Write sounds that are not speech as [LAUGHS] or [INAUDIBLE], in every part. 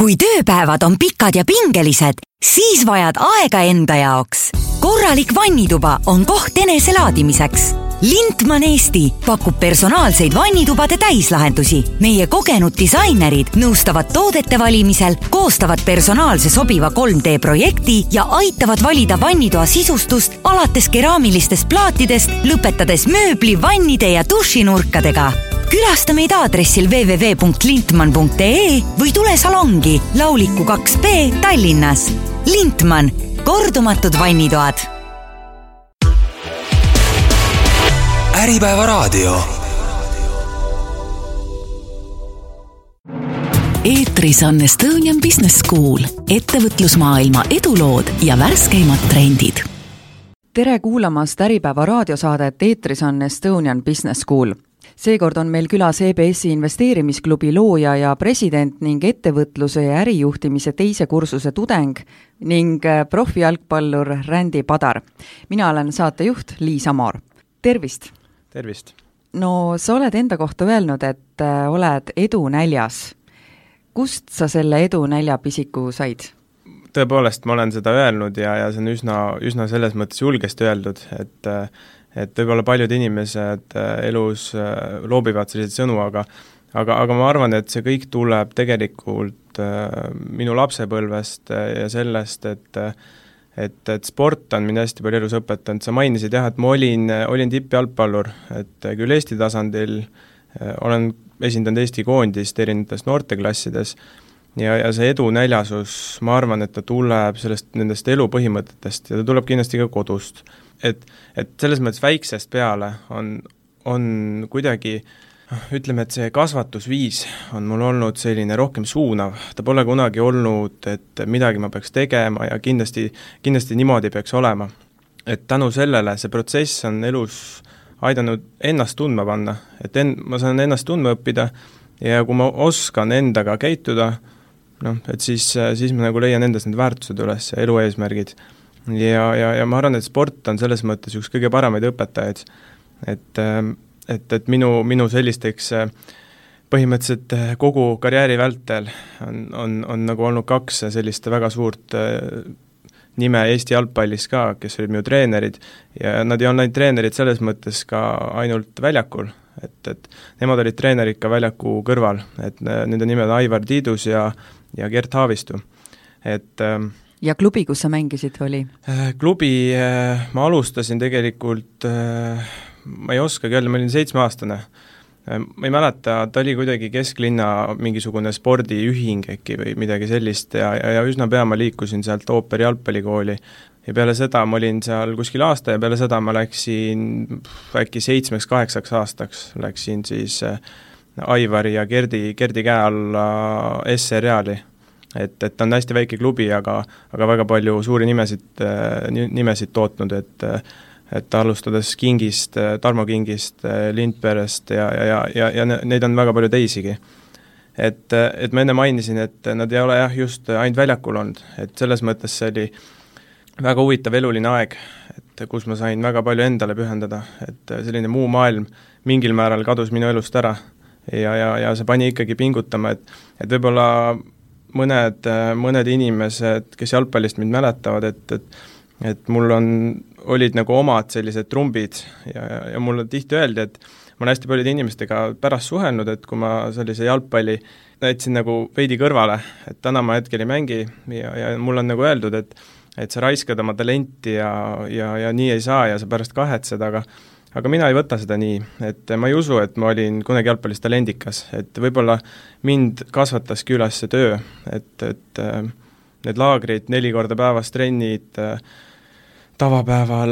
kui tööpäevad on pikad ja pingelised, siis vajad aega enda jaoks. korralik vannituba on koht eneselaadimiseks. Lintman Eesti pakub personaalseid vannitubade täislahendusi. meie kogenud disainerid nõustavad toodete valimisel, koostavad personaalse sobiva 3D projekti ja aitavad valida vannitoa sisustust alates keraamilistest plaatidest, lõpetades mööbli, vannide ja dušinurkadega külasta meid aadressil www.lintman.ee või tule salongi Lauliku kaks B Tallinnas. Lintman, kordumatud vannitoad. Äripäeva raadio. eetris on Estonian Business School, ettevõtlusmaailma edulood ja värskeimad trendid tere kuulamast Äripäeva raadiosaadet, eetris on Estonian Business School seekord on meil külas EBS-i investeerimisklubi looja ja president ning ettevõtluse ja ärijuhtimise teise kursuse tudeng ning äh, profijalgpallur Randy Padar. mina olen saatejuht Liis Amor. tervist! Tervist! no sa oled enda kohta öelnud, et äh, oled edunäljas. kust sa selle edunälja pisiku said? tõepoolest, ma olen seda öelnud ja, ja see on üsna, üsna selles mõttes julgesti öeldud, et äh, et võib-olla paljud inimesed äh, elus loobivad selliseid sõnu, aga aga, aga ma arvan, et see kõik tuleb tegelikult minu lapsepõlvest ja sellest, et et, et sport on mind hästi palju elus õpetanud, sa mainisid jah, et ma olin, olin tippjalgpallur, et küll Eesti tasandil olen esindanud Eesti koondist erinevates noorteklassides, ja, ja see edunäljasus, ma arvan, et ta tuleb sellest, nendest elupõhimõtetest ja ta tuleb kindlasti ka kodust. et, et selles mõttes väiksest peale on, on kuidagi noh, ütleme, et see kasvatusviis on mul olnud selline rohkem suunav, ta pole kunagi olnud, et midagi ma peaks tegema ja kindlasti, kindlasti niimoodi peaks olema. et tänu sellele see protsess on elus aidanud ennast tundma panna, et en-, ma saan ennast tundma õppida ja kui ma oskan endaga käituda, noh, et siis, siis ma nagu leian endas need väärtused üles ja elu eesmärgid ja, ja, ja ma arvan, et sport on selles mõttes üks kõige paremaid õpetajaid. et, ähm, et, et minu, minu sellisteks äh, põhimõtteliselt äh, kogu karjääri vältel on, on, on nagu olnud kaks sellist väga suurt äh, nime Eesti jalgpallis ka, kes olid minu treenerid ja nad ei olnud ainult treenerid selles mõttes ka ainult väljakul, et, et nemad olid treenerid ka väljaku kõrval, et nende nimed on Aivar Tiidus ja, ja Gert Haavistu. et äh, ja klubi, kus sa mängisid, oli? Äh, klubi äh, ma alustasin tegelikult, äh, ma ei oskagi öelda, ma olin seitsmeaastane. ma ei mäleta, ta oli kuidagi kesklinna mingisugune spordiühing äkki või midagi sellist ja, ja, ja üsna pea ma liikusin sealt ooperi jalgpallikooli ja peale seda ma olin seal kuskil aasta ja peale seda ma läksin äkki seitsmeks-kaheksaks aastaks, läksin siis Aivari ja Gerdi, Gerdi käe alla S-seriaali et, et ta on hästi väike klubi, aga, aga väga palju suuri nimesid, nimesid tootnud, et et alustades Kingist, Tarmo Kingist, Lindbergst ja, ja, ja, ja neid on väga palju teisigi. et, et ma enne mainisin, et nad ei ole jah, just ainult väljakul olnud, et selles mõttes see oli väga huvitav eluline aeg, et kus ma sain väga palju endale pühendada, et selline muu maailm mingil määral kadus minu elust ära. Ja, ja, ja see pani ikkagi pingutama, et et võib-olla mõned, mõned inimesed, kes jalgpallist mind mäletavad, et, et et mul on, olid nagu omad sellised trumbid ja, ja, mulle tihti öeldi, et ma olen hästi paljude inimestega pärast suhelnud, et kui ma sellise jalgpalli jätsin nagu veidi kõrvale, et täna ma hetkel ei mängi ja, ja mulle on nagu öeldud, et et sa raiskad oma talenti ja, ja, ja nii ei saa ja sa pärast kahetsed, aga aga mina ei võta seda nii, et ma ei usu, et ma olin kunagi jalgpallis talendikas, et võib-olla mind kasvataski üles see töö, et, et äh, need laagrid, neli korda päevas trennid, äh, tavapäeval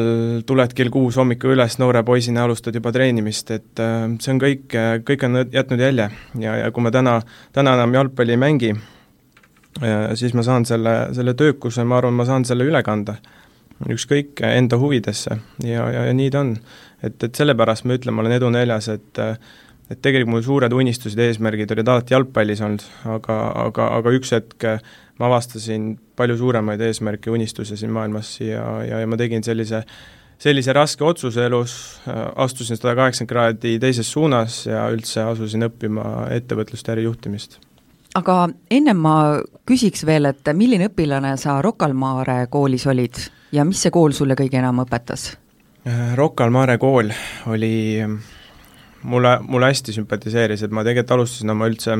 tuled kell kuus hommikul üles, noore poisina alustad juba treenimist, et äh, see on kõik, kõik on jätnud jälje. Ja, ja kui ma täna, täna enam jalgpalli ei mängi, siis ma saan selle, selle töökuse, ma arvan, ma saan selle üle kanda. Ükskõik enda huvidesse. Ja, ja, ja nii ta on. Et, et sellepärast ma ütlen, ma olen edunäljas, et et tegelikult mul suured unistused ja eesmärgid olid alati jalgpallis olnud, aga, aga, aga üks hetk ma avastasin palju suuremaid eesmärke ja unistusi siin maailmas ja, ja, ja ma tegin sellise sellise raske otsuse elus, astusin sada kaheksakümmend kraadi teises suunas ja üldse asusin õppima ettevõtlust ja ärijuhtimist aga ennem ma küsiks veel, et milline õpilane sa Rocca al Mare koolis olid ja mis see kool sulle kõige enam õpetas? Äh, Rocca al Mare kool oli, mulle, mulle hästi sümpatiseeris, et ma tegelikult alustasin oma üldse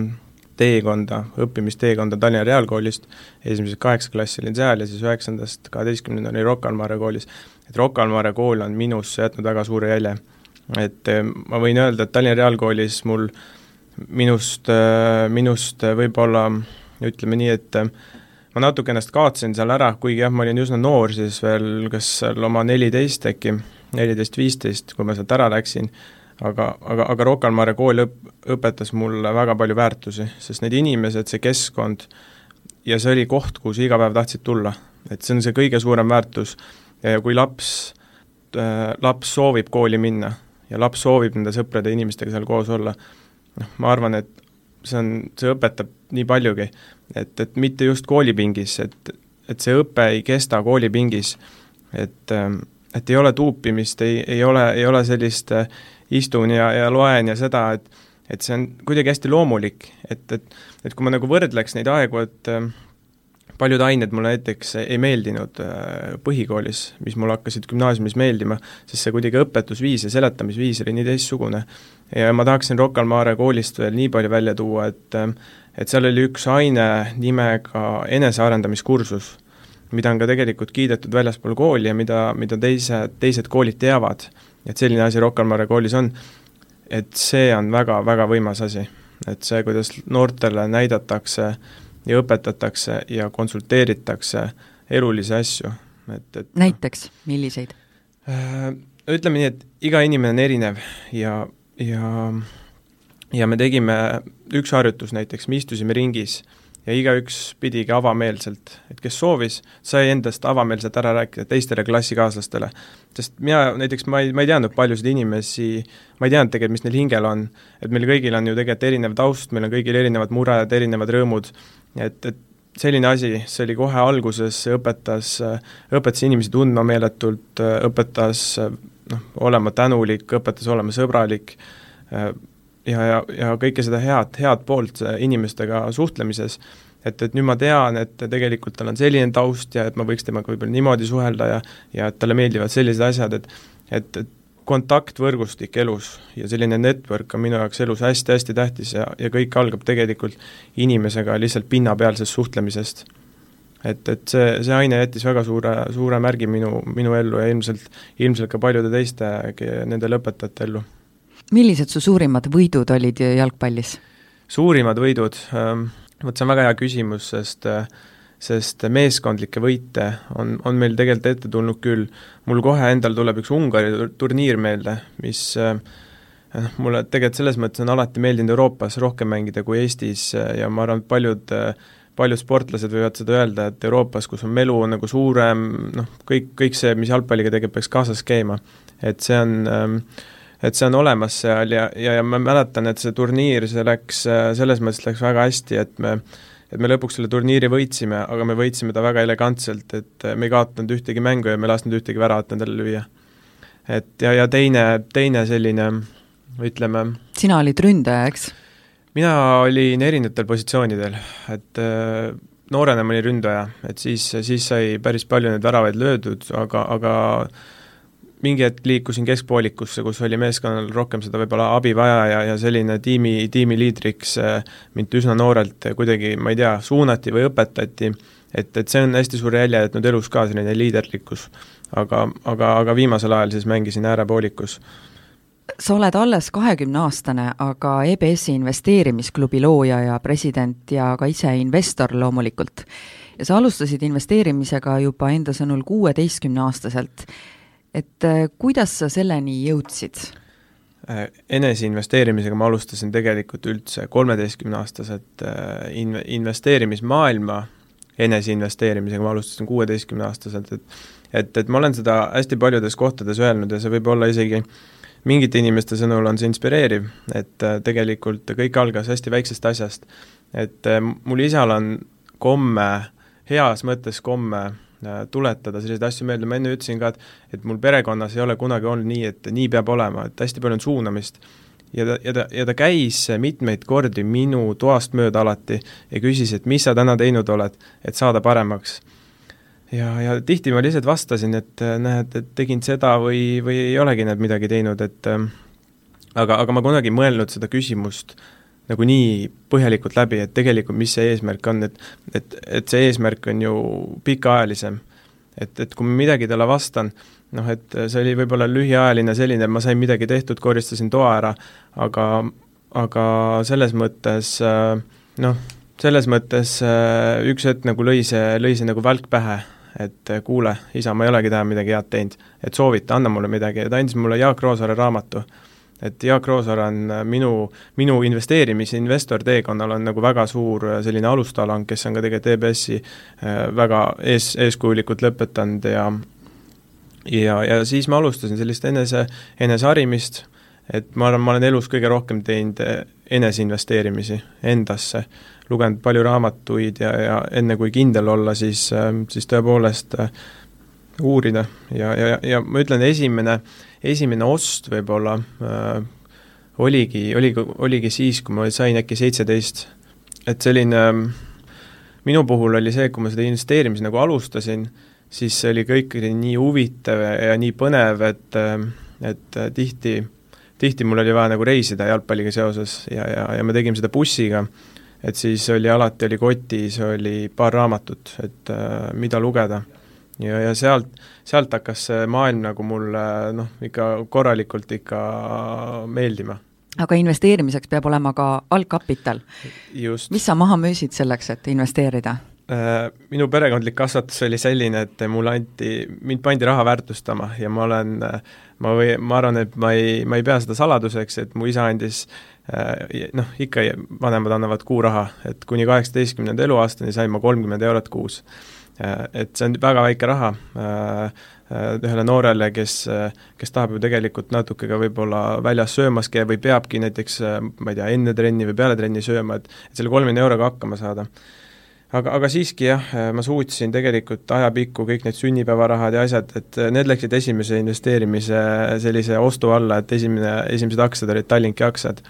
teekonda, õppimisteekonda Tallinna Reaalkoolist, esimesest kaheksa klassi olin seal ja siis üheksandast kaheteistkümnendani Rocca al Mare koolis. et Rocca al Mare kool on minusse jätnud väga suure jälje. et äh, ma võin öelda, et Tallinna Reaalkoolis mul minust, äh, minust võib-olla ütleme nii, et ma natuke ennast kaotasin seal ära, kuigi jah, ma olin üsna noor siis veel, kas seal oma neliteist äkki, neliteist, viisteist, kui ma sealt ära läksin, aga, aga, aga Rocca al Mare kool õp-, õpetas mulle väga palju väärtusi, sest need inimesed, see keskkond ja see oli koht, kuhu sa iga päev tahtsid tulla. et see on see kõige suurem väärtus. Ja kui laps äh,, laps soovib kooli minna ja laps soovib nende sõprade ja inimestega seal koos olla, noh, ma arvan, et see on, see õpetab nii paljugi, et, et mitte just koolipingis, et, et see õpe ei kesta koolipingis, et, et ei ole tuupimist, ei, ei ole, ei ole sellist äh, istun ja, ja loen ja seda, et et see on kuidagi hästi loomulik, et, et et kui ma nagu võrdleks neid aegu, et äh, paljud ained mulle näiteks ei meeldinud äh, põhikoolis, mis mulle hakkasid gümnaasiumis meeldima, sest see kuidagi õpetusviis ja seletamisviis oli nii teistsugune. ja ma tahaksin Rocca al Mare koolist veel nii palju välja tuua, et äh, et seal oli üks aine nimega enesearendamiskursus, mida on ka tegelikult kiidetud väljaspool kooli ja mida, mida teised, teised koolid teavad, et selline asi Rocca al Mare koolis on, et see on väga, väga võimas asi. et see, kuidas noortele näidatakse äh, ja õpetatakse ja konsulteeritakse elulisi asju, et, et näiteks, milliseid? Äh, ütleme nii, et iga inimene on erinev ja, ja ja me tegime üks harjutus näiteks, me istusime ringis ja igaüks pidigi avameelselt, et kes soovis, sai endast avameelselt ära rääkida teistele klassikaaslastele. sest mina näiteks, ma ei, ma ei teadnud paljusid inimesi, ma ei teadnud tegelikult, mis neil hingel on. et meil kõigil on ju tegelikult erinev taust, meil on kõigil erinevad mured, erinevad rõõmud et, et selline asi, see oli kohe alguses, õpetas, õpetas inimesi tundma meeletult, õpetas noh, olema tänulik, õpetas olema sõbralik ja, ja, ja kõike seda head, head poolt inimestega suhtlemises, et, et nüüd ma tean, et tegelikult tal on selline taust ja et ma võiks temaga võib-olla niimoodi suhelda ja ja et talle meeldivad sellised asjad, et et, et kontaktvõrgustik elus ja selline network on minu jaoks elus hästi-hästi tähtis ja, ja kõik algab tegelikult inimesega lihtsalt pinnapealsest suhtlemisest. et, et see, see aine jättis väga suure, suure märgi minu, minu ellu ja ilmselt, ilmselt ka paljude teiste nende lõpetajate ellu. Millised su suurimad võidud olid jalgpallis? suurimad võidud ähm,, vot see on väga hea küsimus, sest äh, sest meeskondlikke võite on, on meil tegelikult ette tulnud küll. mul kohe endal tuleb üks Ungari turniir meelde, mis noh, mulle tegelikult selles mõttes on alati meeldinud Euroopas rohkem mängida kui Eestis ja ma arvan, et paljud paljud sportlased võivad seda öelda, et Euroopas, kus on melu on nagu suurem, noh, kõik, kõik see, mis jalgpalliga tegelikult peaks kaasas käima. et see on et see on olemas seal ja, ja, ja ma mäletan, et see turniir, see läks, selles mõttes läks väga hästi, et me et me lõpuks selle turniiri võitsime, aga me võitsime ta väga elegantselt, et me ei kaotanud ühtegi mängu ja me ei lasknud ühtegi väravat endale lüüa. et ja, ja teine, teine selline ütleme sina olid ründaja, eks? mina olin erinevatel positsioonidel, et äh, noorena ma olin ründaja, et siis, siis sai päris palju neid väravaid löödud, aga, aga mingi hetk liikusin keskpoolikusse, kus oli meeskonnal rohkem seda võib-olla abi vaja ja, ja selline tiimi, tiimiliidriks äh, mind üsna noorelt kuidagi, ma ei tea, suunati või õpetati, et, et see on hästi suure jälje jätnud elus ka, selline liiderlikkus. aga, aga, aga viimasel ajal siis mängisin äärepoolikus. sa oled alles kahekümneaastane, aga EBS-i investeerimisklubi looja ja president ja ka ise investor loomulikult. ja sa alustasid investeerimisega juba enda sõnul kuueteistkümneaastaselt et äh, kuidas sa selleni jõudsid? Äh, eneseinvesteerimisega ma alustasin tegelikult üldse kolmeteistkümneaastaselt äh, in-, investeerimismaailma eneseinvesteerimisega ma alustasin kuueteistkümneaastaselt, et et, et ma olen seda hästi paljudes kohtades öelnud ja see võib olla isegi mingite inimeste sõnul on see inspireeriv, et tegelikult kõik algas hästi väiksest asjast. et mul isal on komme, heas mõttes komme tuletada selliseid asju meelde, ma enne ütlesin ka, et et mul perekonnas ei ole kunagi olnud nii, et nii peab olema, et hästi palju on suunamist. ja ta, ja ta, ja ta käis mitmeid kordi minu toast mööda alati ja küsis, et mis sa täna teinud oled, et saada paremaks. ja, ja tihti ma lihtsalt vastasin, et näed, et tegin seda või, või ei olegi näed midagi teinud, et aga, aga ma kunagi ei mõelnud seda küsimust nagu nii põhjalikult läbi, et tegelikult mis see eesmärk on, et et, et see eesmärk on ju pikaajalisem. et, et kui ma midagi talle vastan, noh, et see oli võib-olla lühiajaline selline, ma sain midagi tehtud, koristasin toa ära, aga, aga selles mõttes noh, selles mõttes üks hetk nagu lõi see, lõi see nagu välk pähe, et kuule, isa, ma ei olegi täna midagi head teinud, et soovita, anna mulle midagi ja ta andis mulle Jaak Roosaare raamatu et Jaak Roosaar on äh, minu, minu investeerimis-, investor teekonnal on nagu väga suur äh, selline alustalang, kes on ka tegelikult EBS-i äh, väga ees, eeskujulikult lõpetanud ja ja, ja siis ma alustasin sellist enese, eneseharimist, et ma arvan, ma olen elus kõige rohkem teinud eneseinvesteerimisi endasse, lugenud palju raamatuid ja, ja enne kui kindel olla, siis, siis tõepoolest uurida. Ja, ja, ja ma ütlen, esimene äh, esimene ost võib-olla äh, oligi, oligi, oligi siis, kui ma sain äkki seitseteist. et selline, minu puhul oli see, kui ma seda investeerimist nagu alustasin, siis see oli kõik nii huvitav ja nii põnev, et, et tihti, tihti mul oli vaja nagu reisida jalgpalliga seoses ja, ja, ja me tegime seda bussiga, et siis oli alati, oli kotis, oli paar raamatut, et äh, mida lugeda ja, ja sealt, sealt hakkas see maailm nagu mulle noh, ikka korralikult ikka meeldima. aga investeerimiseks peab olema ka algkapital. mis sa maha müüsid selleks, et investeerida? Äh, minu perekondlik kasvatus oli selline, et mulle anti, mind pandi raha väärtustama ja ma olen, ma või, ma arvan, et ma ei, ma ei pea seda saladuseks, et mu isa andis äh, noh, ikka vanemad annavad kuuraha, et kuni kaheksateistkümnenda eluaastani sain ma kolmkümmend eurot kuus et see on väga väike raha äh, äh, ühele noorele, kes, kes tahab ju tegelikult natuke ka võib-olla väljas söömas käia või peabki näiteks ma ei tea, enne trenni või peale trenni sööma, et et selle kolmekümne euroga hakkama saada. aga, aga siiski jah, ma suutsin tegelikult ajapikku kõik need sünnipäevarahad ja asjad, et need läksid esimese investeerimise sellise ostu alla, et esimene, esimesed aktsiad olid Tallinki aktsiad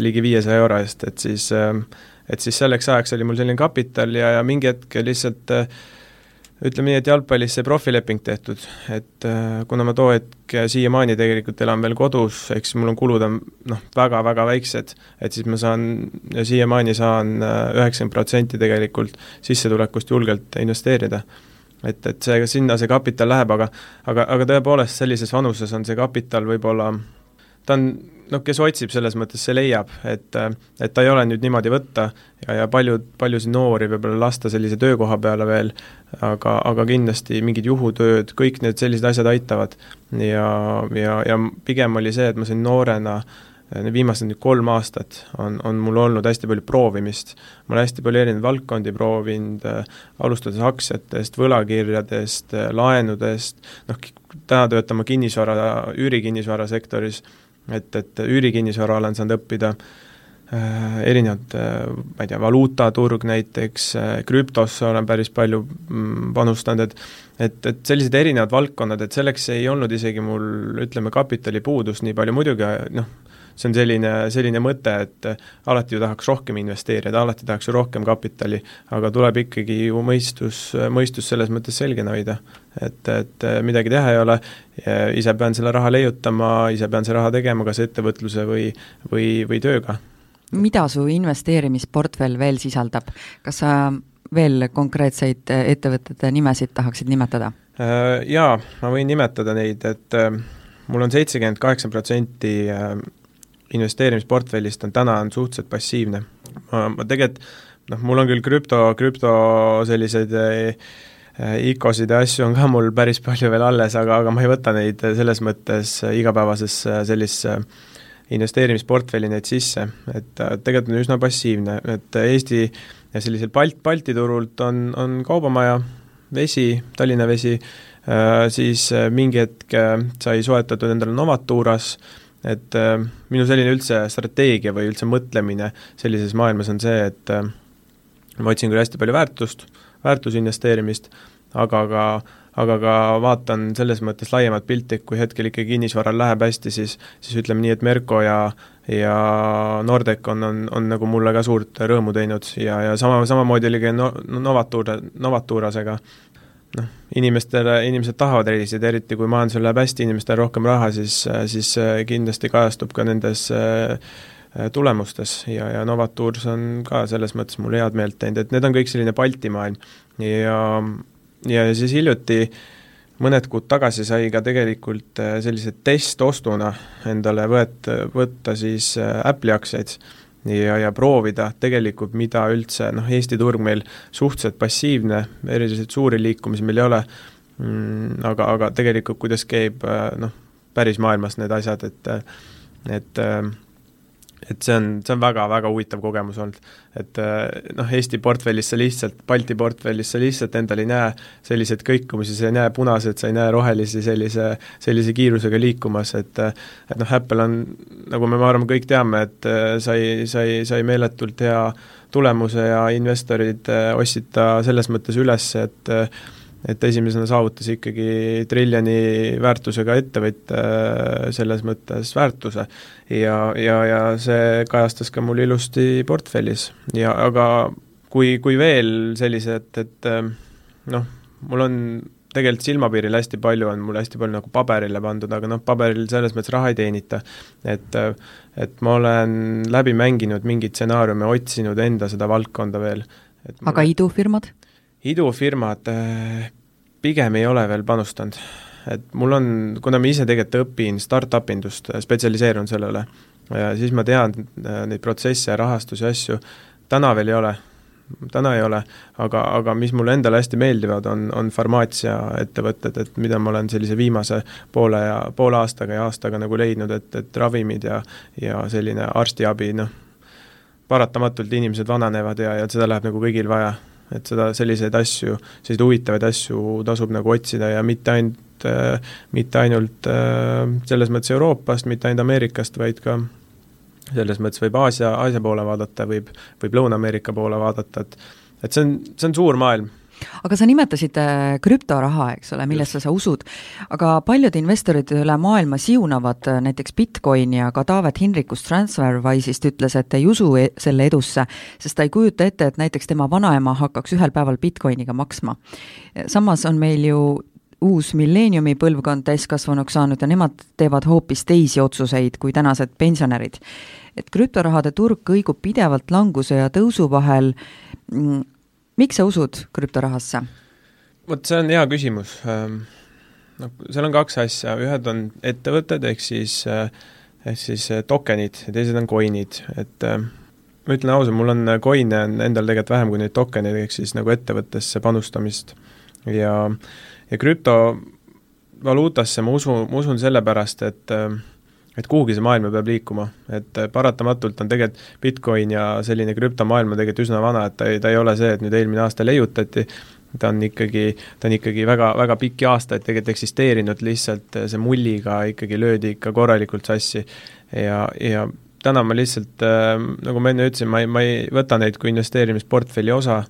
ligi viiesaja euro eest, et siis et siis selleks ajaks oli mul selline kapital ja, ja mingi hetk lihtsalt äh, ütleme nii, et jalgpallis see profileping tehtud, et äh, kuna ma too hetk siiamaani tegelikult elan veel kodus, eks mul on kulud on noh, väga-väga väiksed, et siis ma saan siiamaani saan äh, üheksakümmend protsenti tegelikult sissetulekust julgelt investeerida. et, et see, sinna see kapital läheb, aga aga, aga tõepoolest, sellises vanuses on see kapital võib-olla, ta on noh, kes otsib, selles mõttes see leiab, et et ta ei ole nüüd niimoodi võtta ja, ja paljud, paljusid noori võib-olla lasta sellise töökoha peale veel, aga, aga kindlasti mingid juhutööd, kõik need sellised asjad aitavad. ja, ja, ja pigem oli see, et ma sain noorena viimased nüüd kolm aastat on, on mul olnud hästi palju proovimist. ma olen hästi palju erinevaid valdkondi proovinud äh,, alustades aktsiatest, võlakirjadest äh,, laenudest, noh, täna töötan ma kinnisvara, üürikinnisvara sektoris et, et üürikinnisvara olen saanud õppida äh,, erinevad äh,, ma ei tea, valuutaturg näiteks äh,, krüptosse olen päris palju mm, panustanud, et et, et sellised erinevad valdkonnad, et selleks ei olnud isegi mul ütleme, kapitalipuudust nii palju, muidugi noh, see on selline, selline mõte, et alati ju tahaks rohkem investeerida, alati tahaks ju rohkem kapitali, aga tuleb ikkagi ju mõistus, mõistus selles mõttes selgena hoida. et, et midagi teha ei ole, ise pean selle raha leiutama, ise pean selle raha tegema kas ettevõtluse või, või, või tööga. mida su investeerimisportfell veel sisaldab, kas sa veel konkreetseid ettevõtete nimesid tahaksid nimetada? Jaa, ma võin nimetada neid, et mul on seitsekümmend kaheksa protsenti investeerimisportfellist on täna, on suhteliselt passiivne. ma, ma tegelikult noh, mul on küll krüpto, krüpto selliseid äh, ICO-sid ja asju on ka mul päris palju veel alles, aga, aga ma ei võta neid selles mõttes igapäevasesse sellisesse investeerimisportfelli neid sisse, et tegelikult on üsna passiivne, et Eesti ja sellisel Balt-, Balti turult on, on Kaubamaja, Vesi, Tallinna Vesi, siis mingi hetk sai soetatud endale Novaturas, et äh, minu selline üldse strateegia või üldse mõtlemine sellises maailmas on see, et äh, ma otsin küll hästi palju väärtust, väärtusinvesteerimist, aga ka aga ka vaatan selles mõttes laiemat pilti, kui hetkel ikkagi kinnisvaral läheb hästi, siis siis ütleme nii, et Merko ja ja Nordec on, on, on nagu mulle ka suurt rõõmu teinud ja, ja sama, samamoodi oli ka no-, Novatuur, Novaturasega, noh, inimestele, inimesed tahavad reisida, eriti kui majandusel läheb hästi, inimestel on rohkem raha, siis, siis kindlasti kajastub ka nendes tulemustes ja, ja Novatours on ka selles mõttes mulle head meelt teinud, et need on kõik selline Balti maailm. Ja ja siis hiljuti mõned kuud tagasi sai ka tegelikult äh, sellise testostuna endale võet-, võtta siis äh, Apple'i aktsiaid ja, ja proovida tegelikult, mida üldse, noh, Eesti turg meil suhteliselt passiivne, eriliselt suuri liikumisi meil ei ole mm,, aga, aga tegelikult kuidas käib äh, noh, päris maailmas need asjad, et et äh, et see on, see on väga-väga huvitav kogemus olnud. et äh, noh, Eesti portfellis sa lihtsalt, Balti portfellis sa lihtsalt endal ei näe selliseid kõikumisi, sa ei näe punaseid, sa ei näe rohelisi sellise, sellise kiirusega liikumas, et et noh, Apple on, nagu me, ma arvan, kõik teame, et äh, sai, sai, sai meeletult hea tulemuse ja investorid ostsid ta selles mõttes üles, et et esimesena saavutas ikkagi triljoni väärtusega ettevõtja äh, selles mõttes väärtuse ja, ja, ja see kajastas ka mul ilusti portfellis ja aga kui, kui veel sellised, et äh, noh, mul on tegelikult silmapiiril hästi palju on mul hästi palju nagu paberile pandud, aga noh, paberil selles mõttes raha ei teenita. et, äh, et ma olen läbi mänginud mingeid stsenaariume, otsinud enda seda valdkonda veel. aga idufirmad? Idufirmad äh, pigem ei ole veel panustanud. et mul on, kuna ma ise tegelikult õpin startup indust, spetsialiseerun sellele, siis ma tean äh, neid protsesse, rahastusi, asju, täna veel ei ole, täna ei ole, aga, aga mis mulle endale hästi meeldivad, on, on farmaatsiaettevõtted, et mida ma olen sellise viimase poole ja, poole aastaga ja aastaga nagu leidnud, et, et ravimid ja ja selline arstiabi, noh, paratamatult inimesed vananevad ja, ja seda läheb nagu kõigil vaja et seda, selliseid asju, selliseid huvitavaid asju tasub nagu otsida ja mitte ainult äh,, mitte ainult äh, selles mõttes Euroopast, mitte ainult Ameerikast, vaid ka selles mõttes võib Aasia, Aasia poole vaadata, võib, võib Lõuna-Ameerika poole vaadata, et et see on, see on suur maailm aga sa nimetasid äh, krüptoraha, eks ole, millesse sa usud, aga paljud investorid üle maailma siunavad äh, näiteks Bitcoini, aga Taavet Hinrikus Transferwise'ist ütles, et ei usu e-, selle edusse, sest ta ei kujuta ette, et näiteks tema vanaema hakkaks ühel päeval Bitcoiniga maksma. samas on meil ju uus milleeniumi põlvkond täiskasvanuks saanud ja nemad teevad hoopis teisi otsuseid kui tänased pensionärid. et krüptorahade turg kõigub pidevalt languse ja tõusu vahel, mm, miks sa usud krüptorahasse? vot see on hea küsimus. Ähm, noh, seal on kaks asja, ühed on ettevõtted, ehk siis äh, ehk siis äh, tokenid ja teised on coin'id, et äh, ma ütlen ausalt, mul on coin'e on endal tegelikult vähem kui neid tokeneid, ehk siis nagu ettevõttesse panustamist. ja, ja krüptovaluutasse ma usun, ma usun sellepärast, et äh, et kuhugi see maailm peab liikuma, et äh, paratamatult on tegelikult Bitcoin ja selline krüptomaailm on tegelikult üsna vana, et ta ei, ta ei ole see, et nüüd eelmine aasta leiutati, ta on ikkagi, ta on ikkagi väga, väga pikki aastaid tegelikult eksisteerinud, lihtsalt äh, see mulliga ikkagi löödi ikka korralikult sassi. ja, ja täna ma lihtsalt äh,, nagu ma enne ütlesin, ma ei, ma ei võta neid kui investeerimisportfelli osa,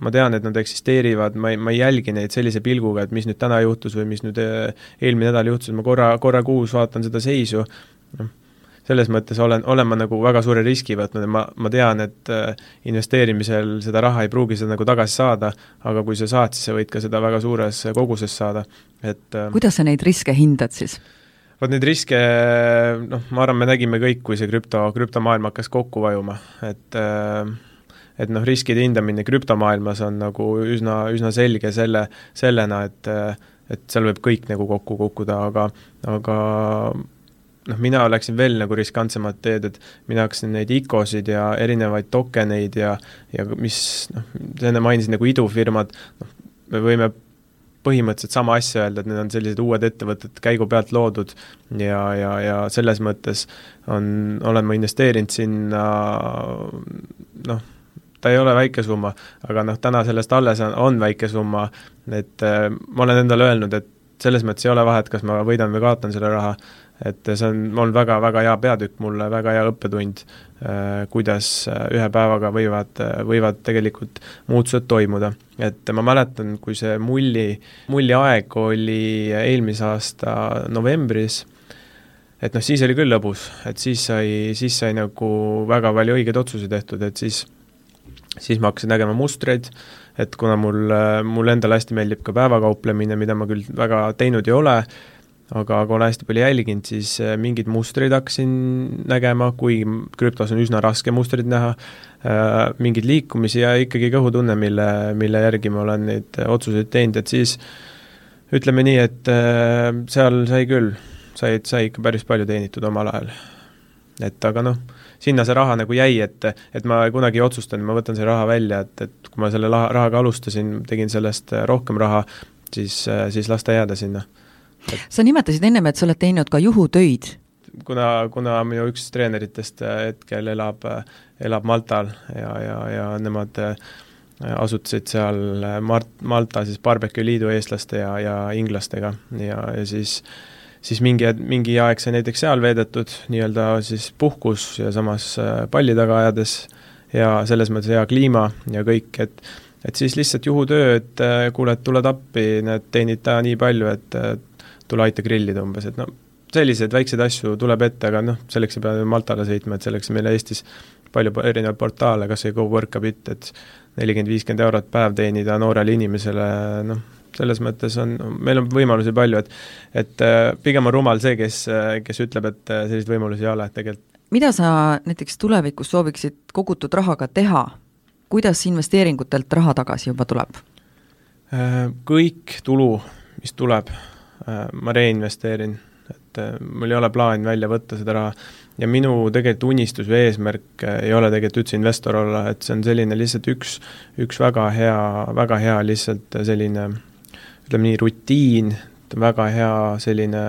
ma tean, et nad eksisteerivad, ma ei, ma ei jälgi neid sellise pilguga, et mis nüüd täna juhtus või mis nüüd eh, eelmine nädal juhtus, ma korra, korra kuus vaatan seda seisu, noh, selles mõttes olen, olen ma nagu väga suure riski võtnud ja ma, ma tean, et äh, investeerimisel seda raha ei pruugi seda nagu tagasi saada, aga kui sa saad, siis sa võid ka seda väga suures koguses saada, et äh, kuidas sa neid riske hindad siis? vot neid riske, noh, ma arvan, me nägime kõik, kui see krüpto, krüptomaailm hakkas kokku vajuma, et äh, et noh, riskide hindamine krüptomaailmas on nagu üsna, üsna selge selle, sellena, et et seal võib kõik nagu kokku kukkuda, aga, aga noh, mina läksin veel nagu riskantsemat teed, et mina hakkasin neid ICO-sid ja erinevaid tokeneid ja ja mis noh, sa enne mainisid nagu idufirmad, noh, me võime põhimõtteliselt sama asja öelda, et need on sellised uued ettevõtted käigu pealt loodud ja, ja, ja selles mõttes on, olen ma investeerinud sinna noh, ta ei ole väike summa, aga noh, täna sellest alles on, on väike summa, et äh, ma olen endale öelnud, et selles mõttes ei ole vahet, kas ma võidan või kaotan selle raha, et see on olnud väga-väga hea peatükk mulle, väga hea õppetund, kuidas ühe päevaga võivad, võivad tegelikult muutused toimuda. et ma mäletan, kui see mulli, mulli aeg oli eelmise aasta novembris, et noh, siis oli küll lõbus, et siis sai, siis sai nagu väga palju õigeid otsuseid tehtud, et siis siis ma hakkasin nägema mustreid, et kuna mul, mulle endale hästi meeldib ka päevakauplemine, mida ma küll väga teinud ei ole, aga, olen hästi palju jälginud, siis äh, mingeid mustreid hakkasin nägema, kui krüptos on üsna raske mustreid näha, äh, mingeid liikumisi ja ikkagi kõhutunne, mille, mille järgi ma olen neid otsuseid teinud, et siis ütleme nii, et äh, seal sai küll, sai, sai ikka päris palju teenitud omal ajal. et aga noh, sinna see raha nagu jäi, et, et ma kunagi ei otsustanud, ma võtan selle raha välja, et, et kui ma selle raha, rahaga alustasin, tegin sellest rohkem raha, siis, siis las ta jääda sinna sa nimetasid ennem, et sa oled teinud ka juhutöid. kuna, kuna minu üks treeneritest hetkel elab, elab Maltal ja, ja, ja nemad asutasid seal Mart-, Malta siis Barbecue Liidu eestlaste ja, ja inglastega ja, ja siis äh, siis mingi, mingi aeg sai näiteks seal veedetud, nii-öelda siis puhkus ja samas äh, palli taga ajades ja selles mõttes hea kliima ja kõik, et et siis lihtsalt juhutöö, et äh, kuule, et tuled appi, näed, teenid täna nii palju, et äh, tule aita grillida umbes, et no selliseid väikseid asju tuleb ette, aga noh, selleks ei pea Maltale sõitma, et selleks meil Eestis palju erinevaid portaale, kas või GoWorkabit, et nelikümmend, viiskümmend eurot päev teenida noorele inimesele, noh, selles mõttes on, meil on võimalusi palju, et et äh, pigem on rumal see, kes, äh, kes ütleb, et äh, selliseid võimalusi ei ole, et tegelikult mida sa näiteks tulevikus sooviksid kogutud rahaga teha, kuidas investeeringutelt raha tagasi juba tuleb? Kõik tulu, mis tuleb, ma reinvesteerin, et mul ei ole plaan välja võtta seda raha. Ja minu tegelikult unistus või eesmärk ei ole tegelikult üldse investor olla, et see on selline lihtsalt üks, üks väga hea, väga hea lihtsalt selline ütleme nii, rutiin, väga hea selline,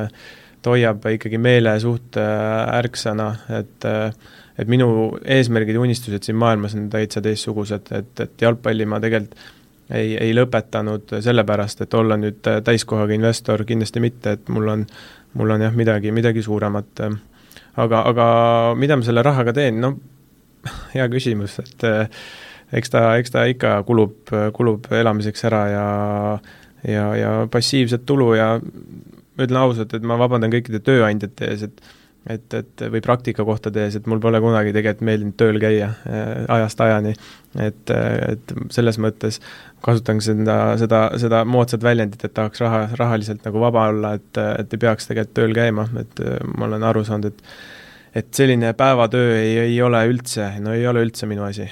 ta hoiab ikkagi meele suht äh, ärksana, et äh, et minu eesmärgid ja unistused siin maailmas on täitsa teistsugused, et, et jalgpalli ma tegelikult ei, ei lõpetanud sellepärast, et olla nüüd täiskohaga investor, kindlasti mitte, et mul on, mul on jah, midagi, midagi suuremat. aga, aga mida ma selle rahaga teen, no [LAUGHS] hea küsimus, et äh, eks ta, eks ta ikka kulub, kulub elamiseks ära ja ja, ja passiivset tulu ja ütlen ausalt, et ma vabandan kõikide tööandjate ees, et et, et või praktikakohtade ees, et mul pole kunagi tegelikult meeldinud tööl käia äh, ajast ajani. et, et selles mõttes kasutan seda, seda, seda moodsat väljendit, et tahaks raha, rahaliselt nagu vaba olla, et, et ei peaks tegelikult tööl käima, et äh, ma olen aru saanud, et et selline päevatöö ei, ei ole üldse, no ei ole üldse minu asi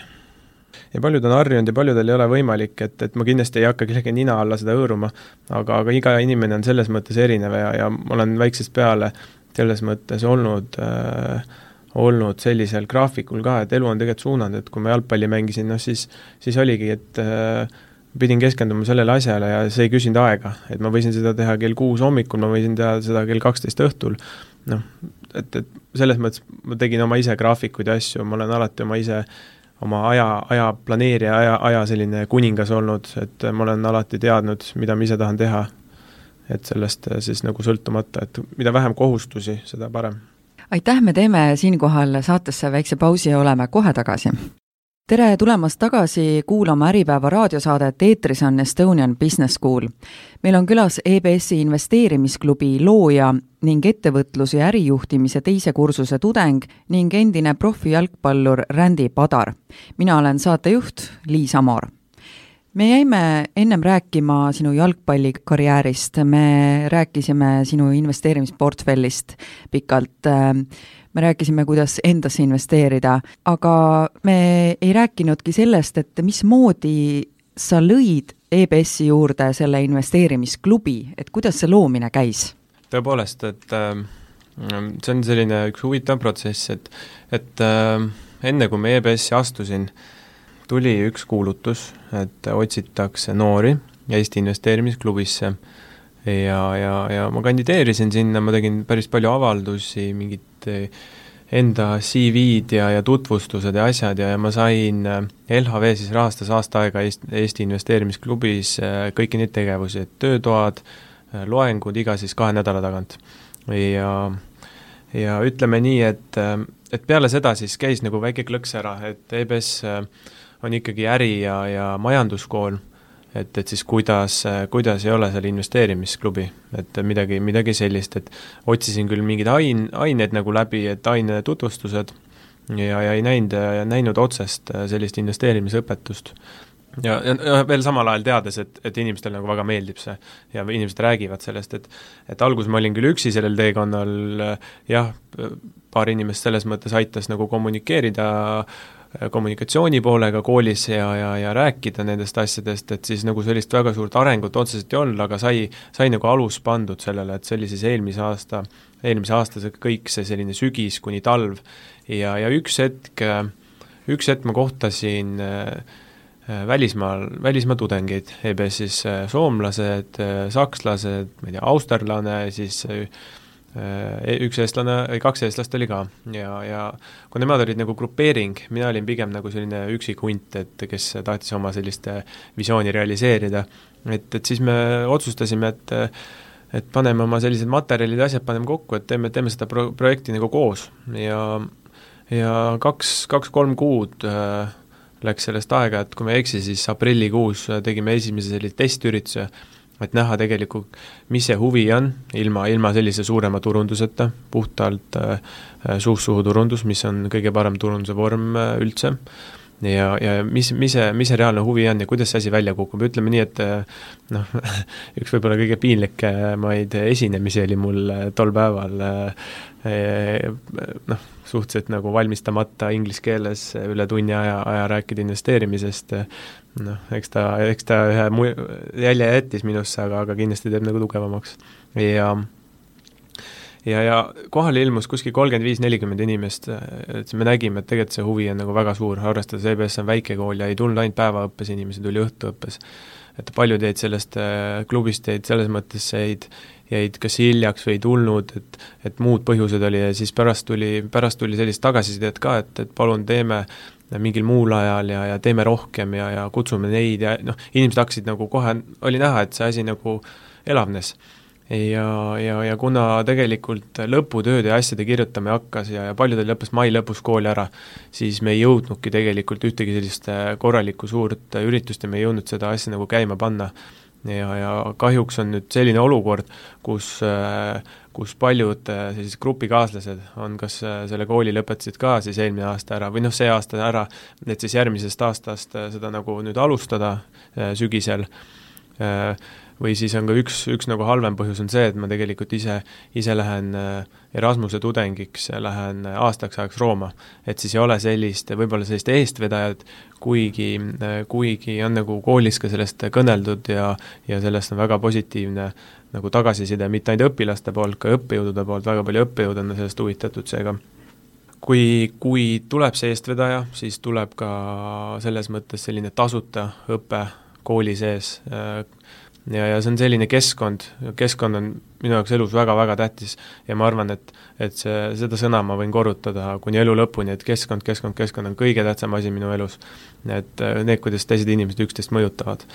ja paljud on harjunud ja paljudel ei ole võimalik, et, et ma kindlasti ei hakka kellegi nina alla seda hõõruma, aga, aga iga inimene on selles mõttes erinev ja, ja ma olen väiksest peale selles mõttes olnud äh, olnud sellisel graafikul ka, et elu on tegelikult suunanud, et kui ma jalgpalli mängisin, noh siis, siis oligi, et äh, pidin keskenduma sellele asjale ja see ei küsinud aega, et ma võisin seda teha kell kuus hommikul, ma võisin teha seda kell kaksteist õhtul, noh, et, et selles mõttes ma tegin oma ise graafikuid ja asju, ma olen alati oma ise oma aja, aja planeerija, aja, aja selline kuningas olnud, et ma olen alati teadnud, mida ma ise tahan teha. et sellest siis nagu sõltumata, et mida vähem kohustusi, seda parem. aitäh, me teeme siinkohal saatesse väikse pausi ja oleme kohe tagasi tere tulemast tagasi kuulama Äripäeva raadiosaadet, eetris on Estonian Business School. meil on külas EBS-i investeerimisklubi looja ning ettevõtluse ja ärijuhtimise teise kursuse tudeng ning endine profijalgpallur Randy Padar. mina olen saatejuht Liis Amor. me jäime ennem rääkima sinu jalgpallikarjäärist, me rääkisime sinu investeerimisportfellist pikalt me rääkisime, kuidas endasse investeerida, aga me ei rääkinudki sellest, et mismoodi sa lõid EBS-i juurde selle investeerimisklubi, et kuidas see loomine käis? tõepoolest, et äh, see on selline üks huvitav protsess, et et äh, enne, kui ma EBS-i astusin, tuli üks kuulutus, et otsitakse noori Eesti investeerimisklubisse ja, ja, ja ma kandideerisin sinna, ma tegin päris palju avaldusi, mingit eh, enda CV-d ja, ja tutvustused ja asjad ja, ja ma sain, eh, LHV siis rahastas aasta aega Eesti, Eesti Investeerimisklubis eh, kõiki neid tegevusi, et töötoad, loengud iga siis kahe nädala tagant. ja ja ütleme nii, et, et peale seda siis käis nagu väike klõks ära, et EBS on ikkagi äri- ja, ja majanduskool, et, et siis kuidas, kuidas ei ole seal investeerimisklubi, et midagi, midagi sellist, et otsisin küll mingeid ain-, aineid nagu läbi, et ainetutvustused, ja, ja ei näinud, näinud otsest sellist investeerimisõpetust. Ja, ja veel samal ajal teades, et, et inimestele nagu väga meeldib see ja inimesed räägivad sellest, et et alguses ma olin küll üksi sellel teekonnal, jah, paar inimest selles mõttes aitas nagu kommunikeerida kommunikatsiooni poolega koolis ja, ja, ja rääkida nendest asjadest, et siis nagu sellist väga suurt arengut otseselt ei olnud, aga sai, sai nagu alus pandud sellele, et see oli siis eelmise aasta, eelmise aasta see kõik see selline sügis kuni talv. Ja, ja üks hetk, üks hetk ma kohtasin äh, Äh, välismaal, välismaa tudengeid, EBS-is äh, soomlased, äh, sakslased, ma ei tea, austerlane, siis üks eestlane, kaks eestlast oli ka. Ja, ja kui nemad olid nagu grupeering, mina olin pigem nagu selline üksik hunt, et kes tahtis oma sellist visiooni realiseerida, et, et siis me otsustasime, et et paneme oma sellised materjalid ja asjad paneme kokku, et teeme, teeme seda pro-, projekti nagu koos. Ja ja kaks, kaks-kolm kuud äh, läks sellest aega, et kui ma ei eksi, siis aprillikuus tegime esimese sellise testürituse, et näha tegelikult, mis see huvi on, ilma, ilma sellise suurema turunduseta, puhtalt äh, suust suhu turundus, mis on kõige parem turunduse vorm äh, üldse, ja, ja mis, mis see, mis see reaalne huvi on ja kuidas see asi välja kukub, ütleme nii, et äh, noh, [LAUGHS] üks võib-olla kõige piinlikumaid esinemisi oli mul äh, tol päeval äh, noh, suhteliselt nagu valmistamata inglise keeles üle tunni aja, aja rääkida investeerimisest, noh, eks ta, eks ta ühe mu-, jälje jättis minusse, aga, aga kindlasti teeb nagu tugevamaks. ja ja, ja kohale ilmus kuskil kolmkümmend viis, nelikümmend inimest, et me nägime, et tegelikult see huvi on nagu väga suur, arvestades EBS on väike kool ja ei tulnud ainult päevaõppes inimesi, tuli õhtuõppes. et paljud jäid sellest äh, klubist, jäid selles mõttes, jäid jäid kas hiljaks või ei tulnud, et et muud põhjused oli ja siis pärast tuli, pärast tuli sellist tagasisidet ka, et, et palun teeme mingil muul ajal ja, ja teeme rohkem ja, ja kutsume neid ja noh, inimesed hakkasid nagu kohe, oli näha, et see asi nagu elavnes ja, ja, ja kuna tegelikult lõputööde ja asjade kirjutamine hakkas ja, ja paljudel lõppes mai lõpus kooli ära, siis me ei jõudnudki tegelikult ühtegi sellist korralikku suurt üritust ja me ei jõudnud seda asja nagu käima panna. Ja, ja kahjuks on nüüd selline olukord, kus kus paljud sellised grupikaaslased on kas selle kooli lõpetasid ka siis eelmine aasta ära või noh, see aasta ära, et siis järgmisest aastast seda nagu nüüd alustada sügisel, või siis on ka üks, üks nagu halvem põhjus on see, et ma tegelikult ise, ise lähen Erasmuse tudengiks, lähen aastaks ajaks Rooma. et siis ei ole sellist, võib-olla sellist eestvedajat, kuigi, kuigi on nagu koolis ka sellest kõneldud ja, ja sellest on väga positiivne nagu tagasiside mitte ainult õpilaste poolt, ka õppejõudude poolt, väga palju õppejõude on sellest huvitatud, seega kui, kui tuleb see eestvedaja, siis tuleb ka selles mõttes selline tasuta õpe kooli sees, ja, ja see on selline keskkond, keskkond on minu jaoks elus väga-väga tähtis. Ja ma arvan, et et see, seda sõna ma võin korrutada kuni elu lõpuni, et keskkond, keskkond, keskkond on kõige tähtsam asi minu elus. et äh, need, kuidas teised inimesed üksteist mõjutavad.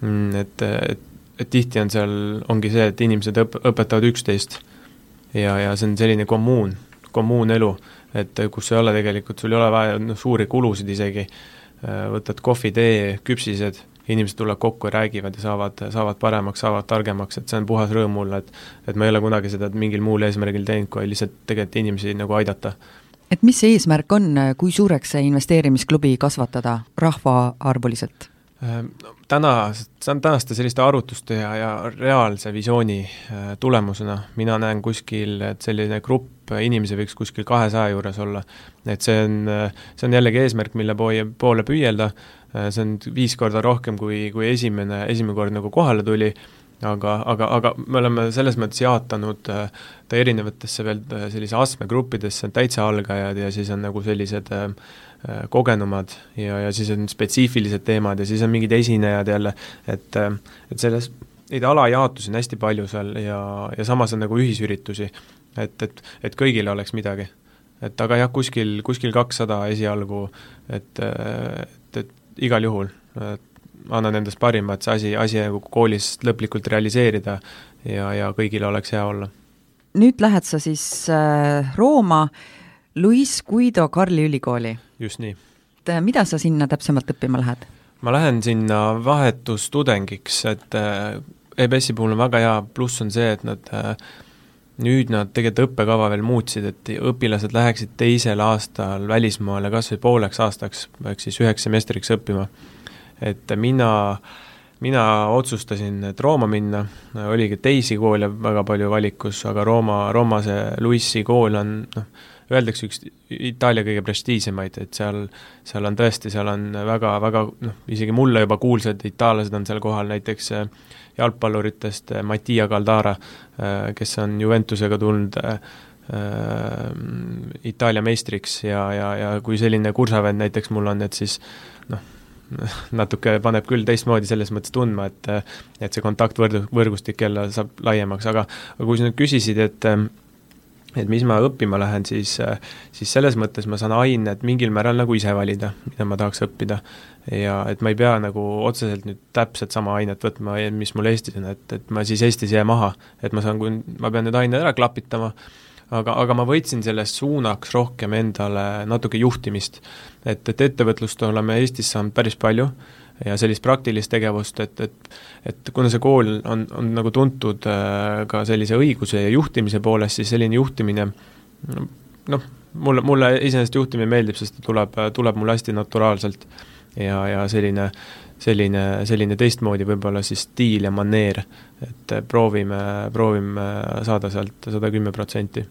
Mm, et, et, et tihti on seal, ongi see, et inimesed õp-, õpetavad üksteist. Ja, ja see on selline kommuun, kommuunelu, et kus ei ole tegelikult, sul ei ole vaja noh, suuri kulusid isegi, äh, võtad kohvi, tee, küpsised inimesed tulevad kokku ja räägivad ja saavad, saavad paremaks, saavad targemaks, et see on puhas rõõm mulle, et et ma ei ole kunagi seda mingil muul eesmärgil teinud, kui lihtsalt tegelikult inimesi nagu aidata. et mis see eesmärk on, kui suureks see investeerimisklubi kasvatada rahvaarvuliselt? Ehm, täna, tänaste selliste arvutuste ja, ja reaalse visiooni äh, tulemusena mina näen kuskil, et selline grupp inimesi võiks kuskil kahesaja juures olla. et see on, see on jällegi eesmärk, mille poole, poole püüelda, äh, see on viis korda rohkem, kui, kui esimene, esimene kord nagu kohale tuli, aga, aga, aga me oleme selles mõttes jaotanud äh, ta erinevatesse veel sellise astmegruppidesse, täitsa algajad ja siis on nagu sellised äh, Äh, kogenumad ja, ja siis on spetsiifilised teemad ja siis on mingid esinejad jälle, et äh, et selles, neid alajaotusi on hästi palju seal ja, ja samas on nagu ühisüritusi, et, et, et kõigile oleks midagi. et aga jah, kuskil, kuskil kakssada esialgu, et igal juhul annan endast parima, et see asi, asi nagu koolis lõplikult realiseerida ja, ja kõigil oleks hea olla nüüd lähed sa siis äh, Rooma Luis Guido Carli ülikooli. just nii. et äh, mida sa sinna täpsemalt õppima lähed? ma lähen sinna vahetustudengiks, et EBS-i puhul on väga hea pluss on see, et nad nüüd nad tegelikult õppekava veel muutsid, et õpilased läheksid teisel aastal välismaale kas või pooleks aastaks, ehk siis üheks semestriks õppima. et mina mina otsustasin, et Rooma minna, oligi teisi koole väga palju valikus, aga Rooma, Rooma see Luissi kool on noh, öeldakse üks Itaalia kõige prestiižsemaid, et seal, seal on tõesti, seal on väga, väga noh, isegi mulle juba kuulsad itaallased on seal kohal, näiteks äh, jalgpalluritest äh, Mattia Caldara, äh, kes on Juventusega tulnud Itaalia meistriks ja, ja, ja kui selline kursavend näiteks mul on, et siis noh, [LAUGHS] natuke paneb küll teistmoodi selles mõttes tundma, et et see kontaktvõrdu, võrgustik jälle saab laiemaks, aga aga kui sa nüüd küsisid, et et mis ma õppima lähen, siis, siis selles mõttes ma saan ained mingil määral nagu ise valida, mida ma tahaks õppida. ja et ma ei pea nagu otseselt nüüd täpselt sama ainet võtma, mis mul Eestis on, et, et ma siis Eestis ei jää maha. et ma saan, kui ma pean need ained ära klapitama, aga, aga ma võtsin sellest suunaks rohkem endale natuke juhtimist et, et ettevõtlust oleme Eestis saanud päris palju ja sellist praktilist tegevust, et, et et kuna see kool on, on nagu tuntud äh, ka sellise õiguse ja juhtimise poolest, siis selline juhtimine noh, mulle, mulle iseenesest juhtimine meeldib, sest ta tuleb, tuleb mulle hästi naturaalselt ja, ja selline, selline, selline teistmoodi võib-olla siis stiil ja maneer, et proovime, proovime saada sealt sada kümme protsenti.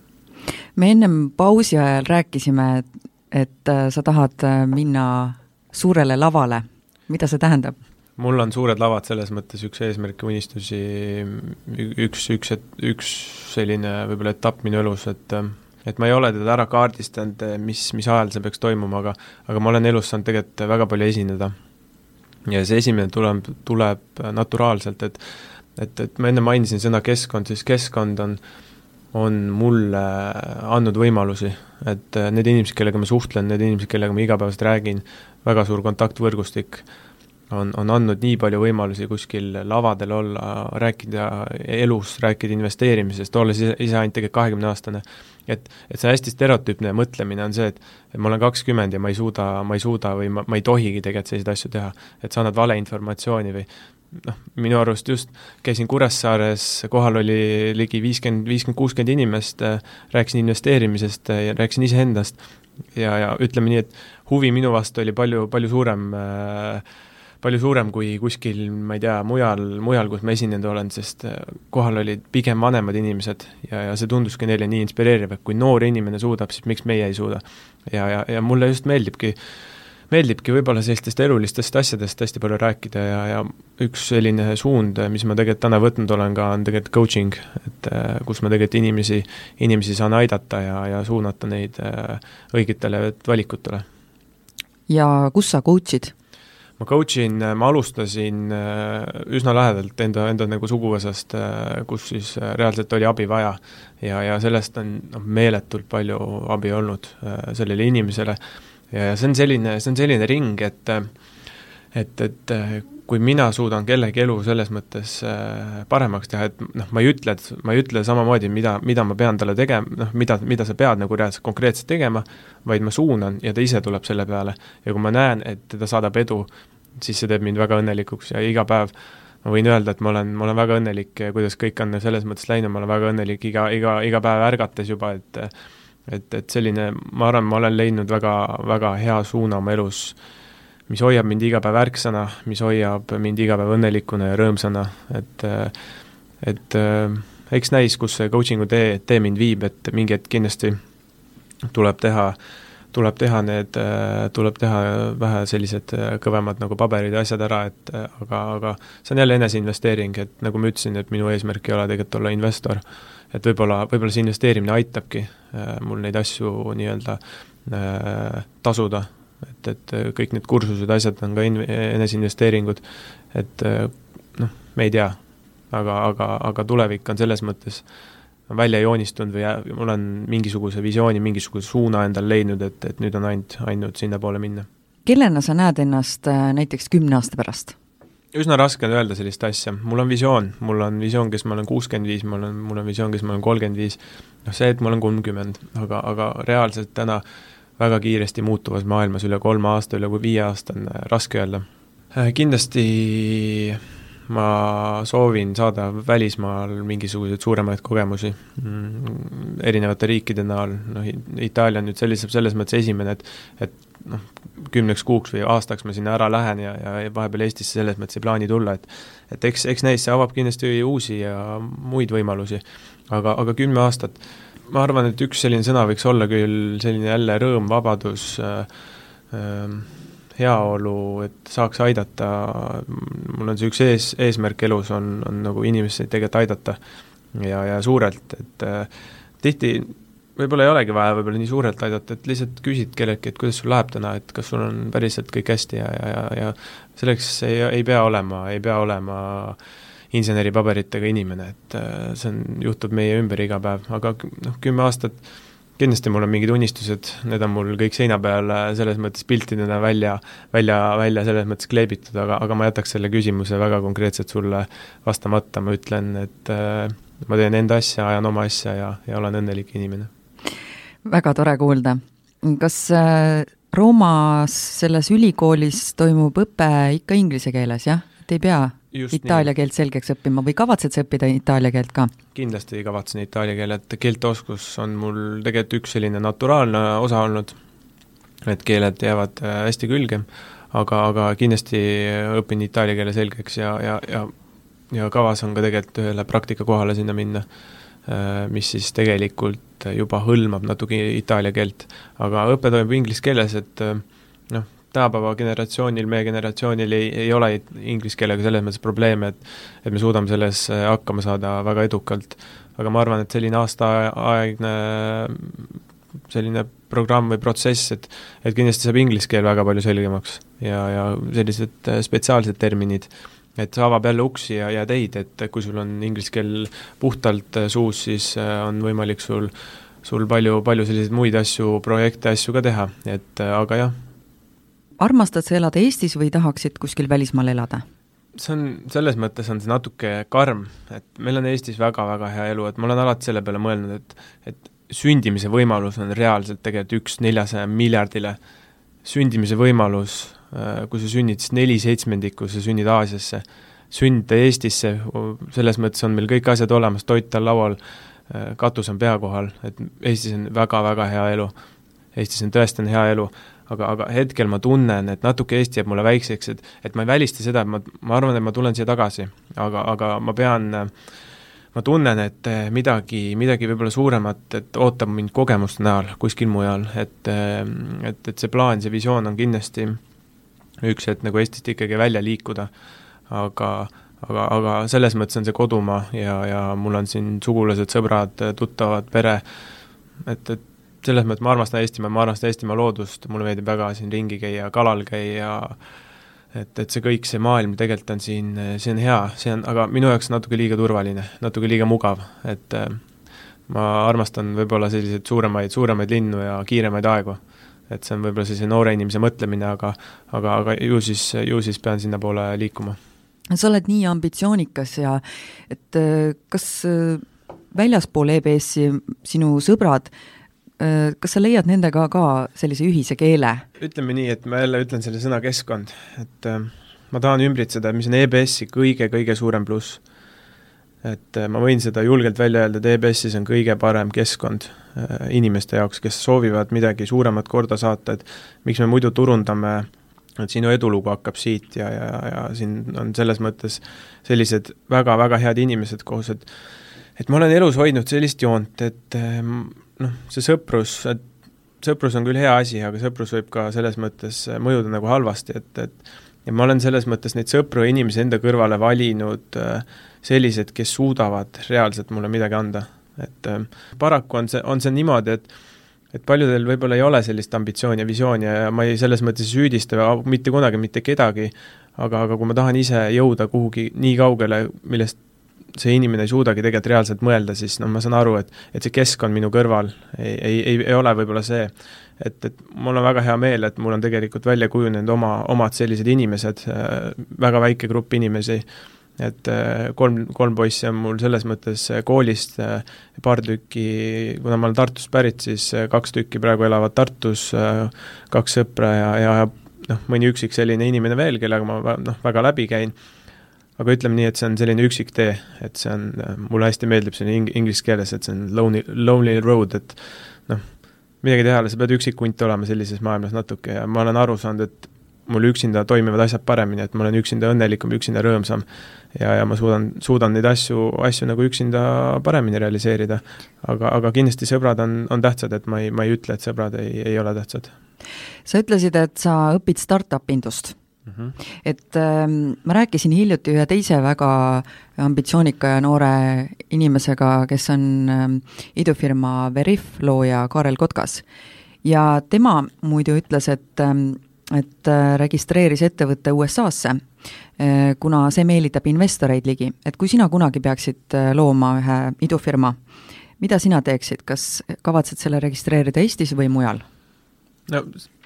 me ennem pausi ajal rääkisime, et sa tahad minna suurele lavale, mida see tähendab? mul on suured lavad selles mõttes üks eesmärke, unistusi, üks, üks, üks selline võib-olla etapp minu elus, et et ma ei ole teda ära kaardistanud, mis, mis ajal see peaks toimuma, aga aga ma olen elus saanud tegelikult väga palju esineda. ja see esimene tuleb, tuleb naturaalselt, et et, et ma enne mainisin sõna keskkond, siis keskkond on on mulle andnud võimalusi, et need inimesed, kellega ma suhtlen, need inimesed, kellega ma igapäevaselt räägin, väga suur kontaktvõrgustik, on, on andnud nii palju võimalusi kuskil lavadel olla, rääkida elust, rääkida investeerimisest, olles ise, ise ainult tegelikult kahekümneaastane. et, et see hästi stereotüüpne mõtlemine on see, et et ma olen kakskümmend ja ma ei suuda, ma ei suuda või ma, ma ei tohigi tegelikult selliseid asju teha. et sa annad valeinformatsiooni või noh, minu arust just käisin Kuressaares, kohal oli ligi viiskümmend, viiskümmend, kuuskümmend inimest, rääkisin investeerimisest ja rääkisin iseendast ja, ja ütleme nii, et huvi minu vastu oli palju, palju suurem äh, palju suurem kui kuskil, ma ei tea, mujal, mujal, kus ma esinenud olen, sest kohal olid pigem vanemad inimesed ja, ja see tunduski neile nii inspireeriv, et kui noor inimene suudab, siis miks meie ei suuda. ja, ja, ja mulle just meeldibki äh, meeldibki võib-olla sellistest elulistest asjadest hästi palju rääkida ja, ja üks selline suund, mis ma tegelikult täna võtnud olen ka, on tegelikult coaching, et äh, kus ma tegelikult inimesi, inimesi saan aidata ja, ja suunata neid äh, õigetele valikutele. Ja kus sa coach'id? ma coach in, ma alustasin äh, üsna lähedalt enda, enda nagu suguvõsast, kus siis reaalselt oli abi vaja. ja, ja sellest on noh, meeletult palju abi olnud sellele inimesele ja, ja see on selline, see on selline ring, et et, et kui mina suudan kellegi elu selles mõttes äh, paremaks teha, et noh, ma ei ütle, et ma ei ütle samamoodi, mida, mida ma pean talle tegema, noh, mida, mida sa pead nagu reaalselt konkreetselt tegema, vaid ma suunan ja ta ise tuleb selle peale. ja kui ma näen, et teda saadab edu, siis see teeb mind väga õnnelikuks ja iga päev ma võin öelda, et ma olen, ma olen väga õnnelik, kuidas kõik on selles mõttes läinud, ma olen väga õnnelik iga, iga, iga päev ärgates juba, et et, et selline, ma arvan, ma olen leidnud väga, väga hea suuna oma elus, mis hoiab mind iga päev ärksana, mis hoiab mind iga päev õnnelikuna ja rõõmsana, et et eks näis, kus see coaching'u tee, tee mind viib, et mingi hetk kindlasti tuleb teha, tuleb teha need, tuleb teha vähe sellised kõvemad nagu paberid ja asjad ära, et aga, aga see on jälle eneseinvesteering, et nagu ma ütlesin, et minu eesmärk ei ole tegelikult olla investor. Et võib-olla, võib-olla see investeerimine aitabki äh, mul neid asju nii-öelda äh, tasuda, et, et kõik need kursused, asjad on ka in-, eneseinvesteeringud, et äh, noh, me ei tea, aga, aga, aga tulevik on selles mõttes välja joonistunud või mul on mingisuguse visiooni, mingisuguse suuna endal leidnud, et, et nüüd on ainult, ainult sinnapoole minna. kellena sa näed ennast näiteks kümne aasta pärast? üsna raske on öelda sellist asja, mul on visioon, mul on visioon, kes ma olen kuuskümmend viis, mul on, mul on visioon, kes ma olen kolmkümmend viis, noh see, et ma olen kolmkümmend, aga, aga reaalselt täna väga kiiresti muutuvas maailmas üle kolme aasta, üle viie aasta on äh, raske öelda. Äh, kindlasti ma soovin saada välismaal mingisuguseid suuremaid kogemusi mm, erinevate riikide näol, noh Itaalia on nüüd sellises, selles mõttes esimene, et et noh, kümneks kuuks või aastaks ma sinna ära lähen ja, ja vahepeal Eestisse selles mõttes ei plaani tulla, et et eks, eks neis see avab kindlasti uusi ja muid võimalusi, aga, aga kümme aastat, ma arvan, et üks selline sõna võiks olla küll selline jälle rõõm, vabadus äh,, äh, heaolu, et saaks aidata, mul on see üks ees, eesmärk elus, on, on nagu inimesi tegelikult aidata ja, ja suurelt, et äh, tihti võib-olla ei olegi vaja võib-olla nii suurelt aidata, et lihtsalt küsid kelleltki, et kuidas sul läheb täna, et kas sul on päriselt kõik hästi ja, ja, ja, selleks ei, ei pea olema, ei pea olema inseneripaberitega inimene, et äh, see on, juhtub meie ümber iga päev, aga noh, kümme aastat kindlasti mul on mingid unistused, need on mul kõik seina peal äh, selles mõttes piltidena välja, välja, välja selles mõttes kleebitud, aga, aga ma jätaks selle küsimuse väga konkreetselt sulle vastamata, ma ütlen, et äh, ma teen enda asja, ajan oma asja ja, ja olen õnnelik inimene väga tore kuulda. kas Roomas selles ülikoolis toimub õpe ikka inglise keeles, jah? et ei pea Just itaalia nii. keelt selgeks õppima või kavatsed sa õppida itaalia keelt ka? kindlasti kavatsen itaalia keelet, keelteoskus on mul tegelikult üks selline naturaalne osa olnud, et keeled jäävad äh, hästi külge, aga, aga kindlasti õpin itaalia keele selgeks ja, ja, ja ja kavas on ka tegelikult ühele praktikakohale sinna minna Äh, mis siis tegelikult juba hõlmab natuke itaalia keelt. aga õpe toimub inglise keeles, et äh, tänapäeva generatsioonil, meie generatsioonil ei, ei ole inglise keelega selles mõttes probleeme, et et me suudame selles äh, hakkama saada väga edukalt. aga ma arvan, et selline aastaaegne selline programm või protsess, et et kindlasti saab inglise keel väga palju selgemaks ja, ja sellised spetsiaalsed terminid äh, et avab jälle uksi ja, ja teid, et kui sul on inglise keel puhtalt äh, suus, siis äh, on võimalik sul, sul palju, palju selliseid muid asju, projekte, asju ka teha, et äh, aga jah. Armastad sa elada Eestis või tahaksid kuskil välismaal elada? see on, selles mõttes on see natuke karm, et meil on Eestis väga-väga hea elu, et ma olen alati selle peale mõelnud, et et sündimise võimalus on reaalselt tegelikult üks neljasaja miljardile, sündimise võimalus Äh, kui sa sünnid siis neli seitsmendikku, sa sünnid Aasiasse, sündida Eestisse, selles mõttes on meil kõik asjad olemas, toit on laual, äh, katus on pea kohal, et Eestis on väga-väga hea elu. Eestis on tõesti on hea elu, aga, aga hetkel ma tunnen, et natuke Eesti jääb mulle väikseks, et et ma ei välista seda, et ma, ma arvan, et ma tulen siia tagasi, aga, aga ma pean ma tunnen, et midagi, midagi võib-olla suuremat, et ootab mind kogemuste näol kuskil mujal, et et, et see plaan, see visioon on kindlasti üks hetk nagu Eestist ikkagi välja liikuda, aga aga, aga selles mõttes on see kodumaa ja, ja mul on siin sugulased, sõbrad, tuttavad, pere, et, et selles mõttes ma armastan Eestimaa, ma armastan Eestimaa loodust, mulle meeldib väga siin ringi käia, kalal käia, et, et see kõik, see maailm tegelikult on siin, see on hea, see on, aga minu jaoks natuke liiga turvaline, natuke liiga mugav, et ma armastan võib-olla selliseid suuremaid, suuremaid linnu ja kiiremaid aegu et see on võib-olla sellise noore inimese mõtlemine, aga aga, aga ju siis, ju siis pean sinnapoole liikuma. sa oled nii ambitsioonikas ja et äh, kas äh, väljaspool EBS-i sinu sõbrad, äh, kas sa leiad nendega ka sellise ühise keele? ütleme nii, et ma jälle ütlen selle sõna keskkond, et ma tahan ümbritseda, mis on EBS-i kõige-kõige suurem pluss. Et äh, ma võin seda julgelt välja öelda, et EBS-is on kõige parem keskkond äh, inimeste jaoks, kes soovivad midagi suuremat korda saata, et miks me muidu turundame, et sinu edulugu hakkab siit ja, ja, ja siin on selles mõttes sellised väga-väga head inimesed koos, et et ma olen elus hoidnud sellist joont, et äh, noh, see sõprus, et sõprus on küll hea asi, aga sõprus võib ka selles mõttes mõjuda nagu halvasti, et, et ja ma olen selles mõttes neid sõpru ja inimesi enda kõrvale valinud äh, sellised, kes suudavad reaalselt mulle midagi anda. et äh, paraku on see, on see niimoodi, et et paljudel võib-olla ei ole sellist ambitsiooni ja visiooni ja ma ei, selles mõttes ei süüdista mitte kunagi mitte kedagi, aga, aga kui ma tahan ise jõuda kuhugi nii kaugele, millest see inimene ei suudagi tegelikult reaalselt mõelda, siis noh, ma saan aru, et et see keskkond minu kõrval ei, ei, ei, ei ole võib-olla see, et, et mul on väga hea meel, et mul on tegelikult välja kujunenud oma, omad sellised inimesed, väga väike grupp inimesi, et kolm, kolm poissi on mul selles mõttes koolist, paar tükki, kuna ma olen Tartust pärit, siis kaks tükki praegu elavad Tartus, kaks sõpra ja, ja noh, mõni üksik selline inimene veel, kellega ma noh, väga läbi käin, aga ütleme nii, et see on selline üksik tee, et see on, mulle hästi meeldib see ing-, inglise keeles, et see on lonely, lonely road, et noh, midagi teha ei ole, sa pead üksik hunt olema sellises maailmas natuke ja ma olen aru saanud, et mul üksinda toimivad asjad paremini, et ma olen üksinda õnnelikum, üksinda rõõmsam. ja, ja ma suudan, suudan neid asju, asju nagu üksinda paremini realiseerida. aga, aga kindlasti sõbrad on, on tähtsad, et ma ei, ma ei ütle, et sõbrad ei, ei ole tähtsad sa ütlesid, et sa õpid startup indust mm. -hmm. et äh, ma rääkisin hiljuti ühe teise väga ambitsioonika ja noore inimesega, kes on äh, idufirma Veriff looja Kaarel Kotkas. ja tema muidu ütles, et äh, et registreeris ettevõtte USA-sse, äh, kuna see meelitab investoreid ligi. et kui sina kunagi peaksid äh, looma ühe idufirma, mida sina teeksid, kas kavatsed selle registreerida Eestis või mujal? No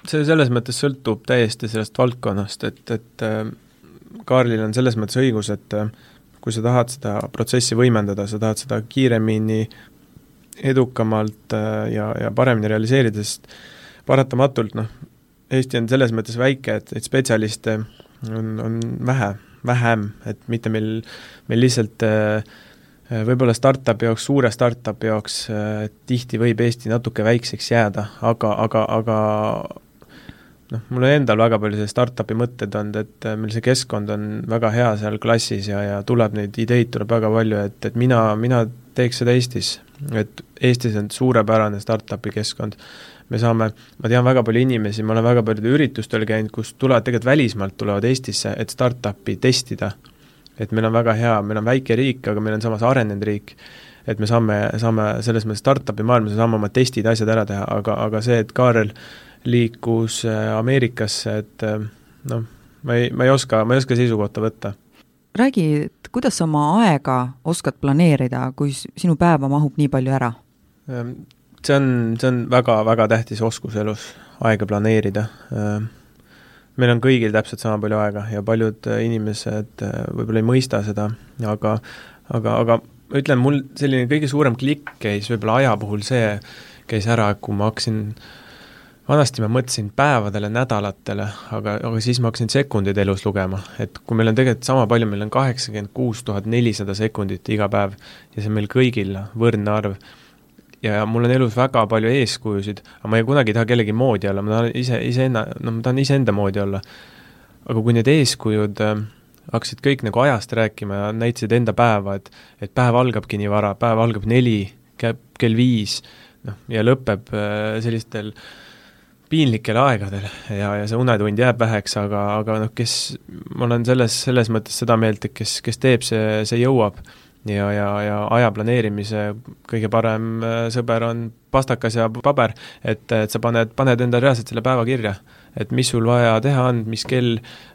see selles mõttes sõltub täiesti sellest valdkonnast, et, et äh, Kaarlil on selles mõttes õigus, et äh, kui sa tahad seda protsessi võimendada, sa tahad seda kiiremini, edukamalt äh, ja, ja paremini realiseerida, sest paratamatult noh, Eesti on selles mõttes väike, et, et spetsialiste on, on vähe, vähem, et mitte meil, meil lihtsalt äh, võib-olla startup'i jaoks, suure startup'i jaoks äh, tihti võib Eesti natuke väikseks jääda, aga, aga, aga noh, mul on endal väga palju selliseid startup'i mõtteid olnud, et äh, meil see keskkond on väga hea seal klassis ja, ja tuleb neid ideid tuleb väga palju, et, et mina, mina teeks seda Eestis. et Eestis on suurepärane startup'i keskkond, me saame, ma tean väga palju inimesi, ma olen väga paljudel üritustel käinud, kus tulevad tegelikult välismaalt, tulevad Eestisse, et startup'i testida et meil on väga hea, meil on väike riik, aga meil on samas arenenud riik, et me saame, saame selles mõttes startup'i maailmas, saame oma testid, asjad ära teha, aga, aga see, et Kaarel liikus äh, Ameerikasse, et äh, noh, ma ei, ma ei oska, ma ei oska seisukohta võtta. räägi, et kuidas sa oma aega oskad planeerida, kui sinu päeva mahub nii palju ära? Ähm, see on, see on väga-väga tähtis oskus elus, aega planeerida ähm, meil on kõigil täpselt sama palju aega ja paljud äh, inimesed äh, võib-olla ei mõista seda, aga aga, aga ma ütlen, mul selline kõige suurem klikk käis võib-olla aja puhul see, käis ära, kui ma hakkasin, vanasti ma mõtlesin päevadele, nädalatele, aga, aga siis ma hakkasin sekundeid elus lugema, et kui meil on tegelikult sama palju, meil on kaheksakümmend kuus tuhat nelisada sekundit iga päev ja see on meil kõigil võrdne arv ja mul on elus väga palju eeskujusid, aga ma ei kunagi ei taha kellegi moodi olla, ma tahan ise, iseenna, no ma tahan iseenda moodi olla. aga kui need eeskujud äh, hakkasid kõik nagu ajast rääkima ja näitasid enda päeva, et et päev algabki nii vara, päev algab neli, käib kell viis, noh, ja lõpeb äh, sellistel piinlikel aegadel ja, ja see unetund jääb väheks, aga, aga noh, kes, ma olen selles, selles mõttes seda meelt, et kes, kes teeb, see, see jõuab ja, ja, ja aja planeerimise kõige parem äh, sõber on pastakas ja paber, et, et sa paned, paned endale reaalselt selle päeva kirja. et mis sul vaja teha on, mis kell,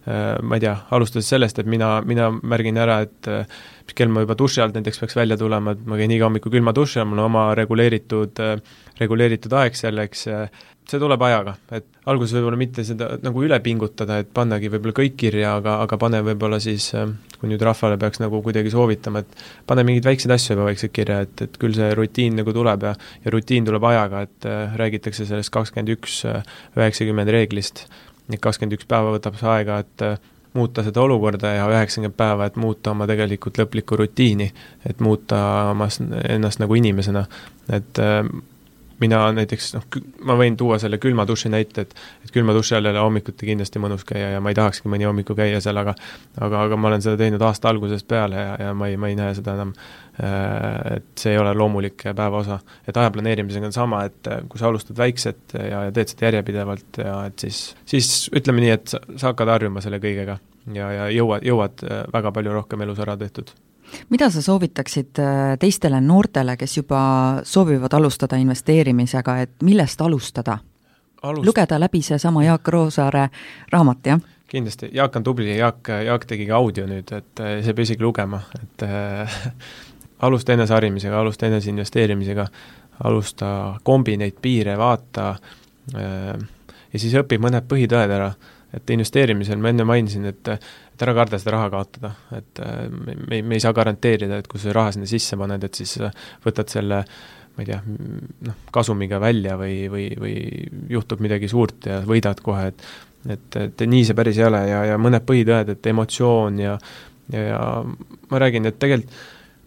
äh, ma ei tea, alustades sellest, et mina, mina märgin ära, et äh, mis kell ma juba duši alt näiteks peaks välja tulema, et ma käin iga hommikul külma duši all, mul on oma reguleeritud, reguleeritud aeg selleks, see tuleb ajaga, et alguses võib-olla mitte seda nagu üle pingutada, et pannagi võib-olla kõik kirja, aga, aga pane võib-olla siis, kui nüüd rahvale peaks nagu kuidagi soovitama, et pane mingeid väikseid asju juba vaikselt kirja, et, et küll see rutiin nagu tuleb ja ja rutiin tuleb ajaga, et äh, räägitakse sellest kakskümmend üks, üheksakümmend reeglist, et kakskümmend üks päeva võtab see aega, et äh, muuta seda olukorda ja üheksakümmend päeva, et muuta oma tegelikult lõplikku rutiini, et muuta oma, ennast nagu inimesena, et äh, mina näiteks noh, ma võin tuua selle külma duši näite, et et külma duši all ei ole hommikuti kindlasti mõnus käia ja ma ei tahakski mõni hommiku käia seal, aga aga, aga ma olen seda teinud aasta algusest peale ja, ja ma ei, ma ei näe seda enam äh, et see ei ole loomulik päeva osa. et aja planeerimisega on sama, et äh, kui sa alustad väikselt ja, ja teed seda järjepidevalt ja et siis, siis ütleme nii, et sa, sa hakkad harjuma selle kõigega ja, ja jõuad, jõuad äh, väga palju rohkem elus ära tehtud mida sa soovitaksid äh, teistele noortele, kes juba soovivad alustada investeerimisega, et millest alustada Alust...? lugeda läbi seesama Jaak Roosaare raamat, jah? kindlasti, Jaak on tubli, Jaak, Jaak tegi ka audio nüüd, et äh, see ei pea isegi lugema, et äh, [LAUGHS] alusta eneseharimisega, alusta eneseinvesteerimisega, alusta kombi neid piire, vaata äh, ja siis õpi mõned põhitõed ära, et investeerimisel ma enne mainisin, et et ära karda seda raha kaotada, et äh, me, me ei saa garanteerida, et kui sa raha sinna sisse paned, et siis võtad selle ma ei tea, noh, kasumiga välja või, või, või juhtub midagi suurt ja võidad kohe, et et, et nii see päris ei ole ja, ja mõned põhitõed, et emotsioon ja ja, ja ma räägin, et tegelikult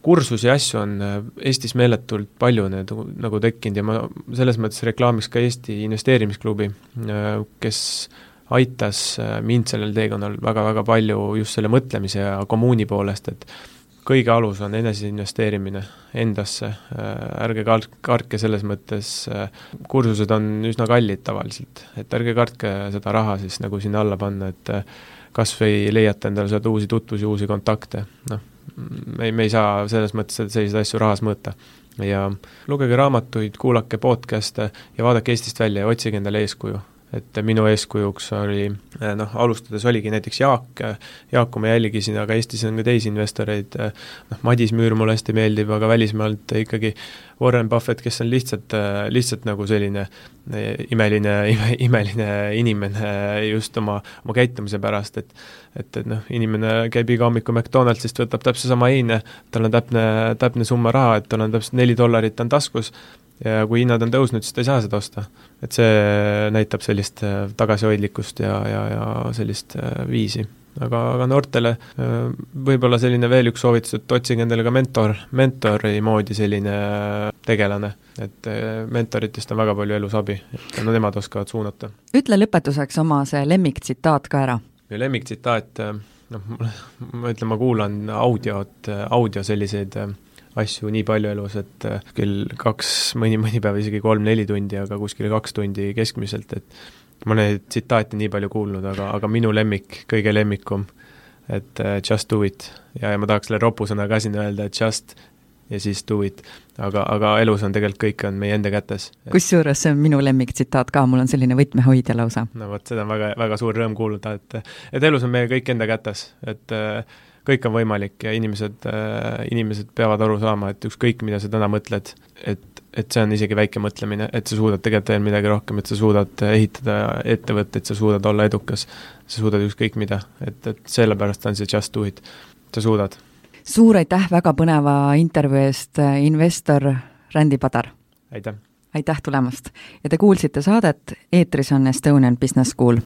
kursusi ja asju on äh, Eestis meeletult palju need nagu tekkinud ja ma selles mõttes reklaamiks ka Eesti Investeerimisklubi, äh, kes aitas äh, mind sellel teekonnal väga-väga palju just selle mõtlemise ja kommuuni poolest, et kõige alus on eneseinvesteerimine endasse, ärge kart-, kartke selles mõttes, kursused on üsna kallid tavaliselt, et ärge kartke seda raha siis nagu sinna alla panna, et kas või leiate endale sealt uusi tutvusi, uusi kontakte, noh, me ei, me ei saa selles mõttes selliseid asju rahas mõõta. ja lugege raamatuid, kuulake podcast'e ja vaadake Eestist välja ja otsige endale eeskuju et minu eeskujuks oli noh, alustades oligi näiteks Jaak, Jaaku ma jälgisin, aga Eestis on ka teisi investoreid, noh, Madis Müür mulle hästi meeldib, aga välismaalt ikkagi Warren Buffett, kes on lihtsalt, lihtsalt nagu selline imeline, [LAUGHS] ime, imeline inimene just oma, oma käitumise pärast, et et, et noh, inimene käib iga hommiku McDonaldsist, võtab täpselt sama heine, tal on täpne, täpne summa raha, et tal on täpselt neli dollarit on taskus, ja kui hinnad on tõusnud, siis ta ei saa seda osta. et see näitab sellist äh, tagasihoidlikkust ja, ja, ja sellist äh, viisi. aga, aga noortele äh, võib-olla selline veel üks soovitus, et otsige endale ka mentor, mentori moodi selline tegelane, et mentoritest on väga palju elus abi, et no nemad oskavad suunata. ütle lõpetuseks oma see lemmiktsitaat ka ära. minu lemmiktsitaat, noh, [LAUGHS] ma ütlen, ma kuulan audiot, audio selliseid äh, asju nii palju elus, et äh, küll kaks, mõni, mõni päev isegi kolm-neli tundi, aga kuskil kaks tundi keskmiselt, et ma neid tsitaate nii palju kuulnud, aga, aga minu lemmik, kõige lemmikum, et uh, just do it. ja, ja ma tahaks selle ropusõna ka siin öelda, et just ja siis do it. aga, aga elus on tegelikult kõik on meie enda kätes. kusjuures see on minu lemmiktsitaat ka, mul on selline võtmehoidja lausa. no vot, seda on väga, väga suur rõõm kuulda, et et elus on meie kõik enda kätes, et uh, kõik on võimalik ja inimesed, äh, inimesed peavad aru saama, et ükskõik, mida sa täna mõtled, et, et see on isegi väike mõtlemine, et sa suudad tegelikult veel midagi rohkem, et sa suudad ehitada ettevõtteid, sa suudad olla edukas, sa suudad ükskõik mida, et, et sellepärast on see just do it, sa suudad. suur aitäh väga põneva intervjuu eest, investor Rändi Padar! aitäh! aitäh tulemast! ja te kuulsite saadet Eetris on Estonian Business School